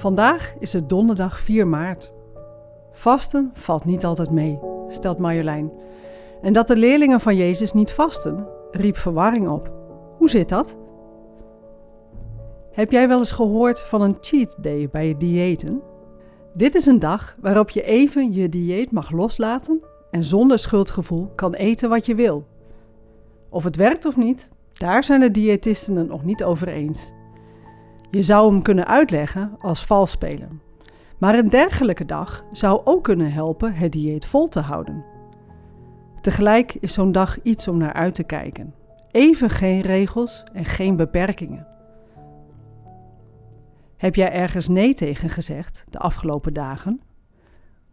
Vandaag is het donderdag 4 maart. Vasten valt niet altijd mee, stelt Marjolein. En dat de leerlingen van Jezus niet vasten, riep verwarring op. Hoe zit dat? Heb jij wel eens gehoord van een cheat day bij je diëten? Dit is een dag waarop je even je dieet mag loslaten en zonder schuldgevoel kan eten wat je wil. Of het werkt of niet, daar zijn de diëtisten het nog niet over eens. Je zou hem kunnen uitleggen als vals spelen. Maar een dergelijke dag zou ook kunnen helpen het dieet vol te houden. Tegelijk is zo'n dag iets om naar uit te kijken. Even geen regels en geen beperkingen. Heb jij ergens nee tegen gezegd de afgelopen dagen?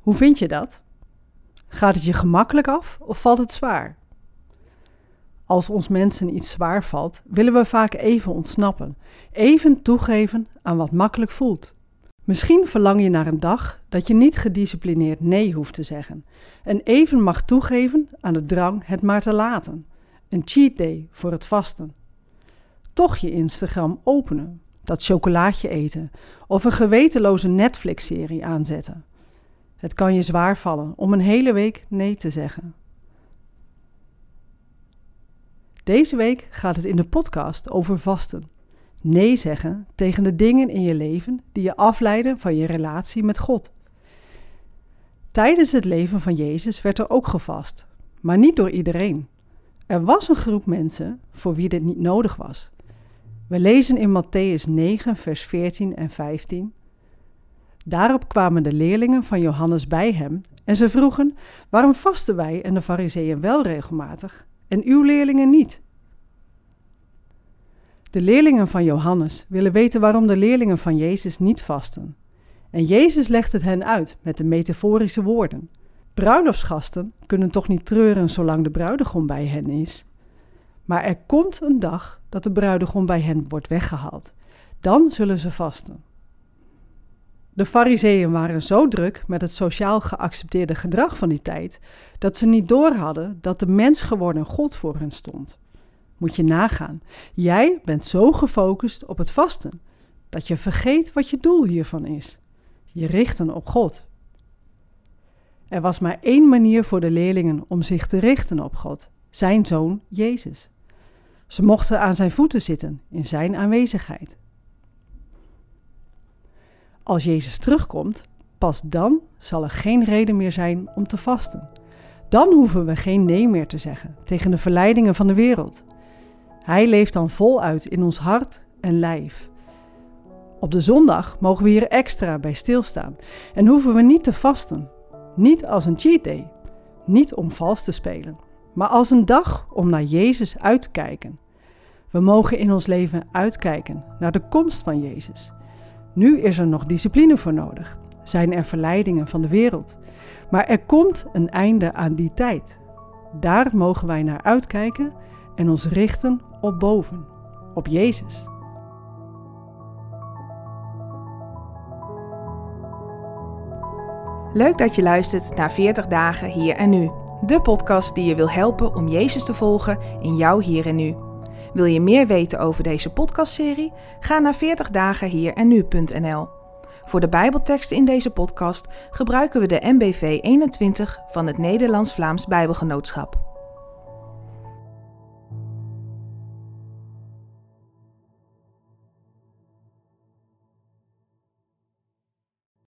Hoe vind je dat? Gaat het je gemakkelijk af of valt het zwaar? Als ons mensen iets zwaar valt, willen we vaak even ontsnappen, even toegeven aan wat makkelijk voelt. Misschien verlang je naar een dag dat je niet gedisciplineerd nee hoeft te zeggen en even mag toegeven aan de drang het maar te laten. Een cheat day voor het vasten. Toch je Instagram openen, dat chocolaatje eten of een gewetenloze Netflix-serie aanzetten. Het kan je zwaar vallen om een hele week nee te zeggen. Deze week gaat het in de podcast over vasten. Nee zeggen tegen de dingen in je leven die je afleiden van je relatie met God. Tijdens het leven van Jezus werd er ook gevast, maar niet door iedereen. Er was een groep mensen voor wie dit niet nodig was. We lezen in Matthäus 9, vers 14 en 15. Daarop kwamen de leerlingen van Johannes bij hem en ze vroegen: Waarom vasten wij en de Fariseeën wel regelmatig en uw leerlingen niet? De leerlingen van Johannes willen weten waarom de leerlingen van Jezus niet vasten. En Jezus legt het hen uit met de metaforische woorden. Bruiloftsgasten kunnen toch niet treuren zolang de bruidegom bij hen is? Maar er komt een dag dat de bruidegom bij hen wordt weggehaald. Dan zullen ze vasten. De fariseeën waren zo druk met het sociaal geaccepteerde gedrag van die tijd dat ze niet doorhadden dat de mens geworden God voor hen stond. Moet je nagaan. Jij bent zo gefocust op het vasten dat je vergeet wat je doel hiervan is. Je richten op God. Er was maar één manier voor de leerlingen om zich te richten op God, zijn zoon Jezus. Ze mochten aan zijn voeten zitten in zijn aanwezigheid. Als Jezus terugkomt, pas dan zal er geen reden meer zijn om te vasten. Dan hoeven we geen nee meer te zeggen tegen de verleidingen van de wereld. Hij leeft dan voluit in ons hart en lijf. Op de zondag mogen we hier extra bij stilstaan en hoeven we niet te vasten. Niet als een cheat day, niet om vals te spelen, maar als een dag om naar Jezus uit te kijken. We mogen in ons leven uitkijken naar de komst van Jezus. Nu is er nog discipline voor nodig, zijn er verleidingen van de wereld. Maar er komt een einde aan die tijd. Daar mogen wij naar uitkijken en ons richten op boven, op Jezus. Leuk dat je luistert naar 40 dagen hier en nu. De podcast die je wil helpen om Jezus te volgen in jouw hier en nu. Wil je meer weten over deze podcastserie? Ga naar 40 dagen hier en nu.nl. Voor de Bijbelteksten in deze podcast gebruiken we de MBV 21 van het Nederlands-Vlaams Bijbelgenootschap.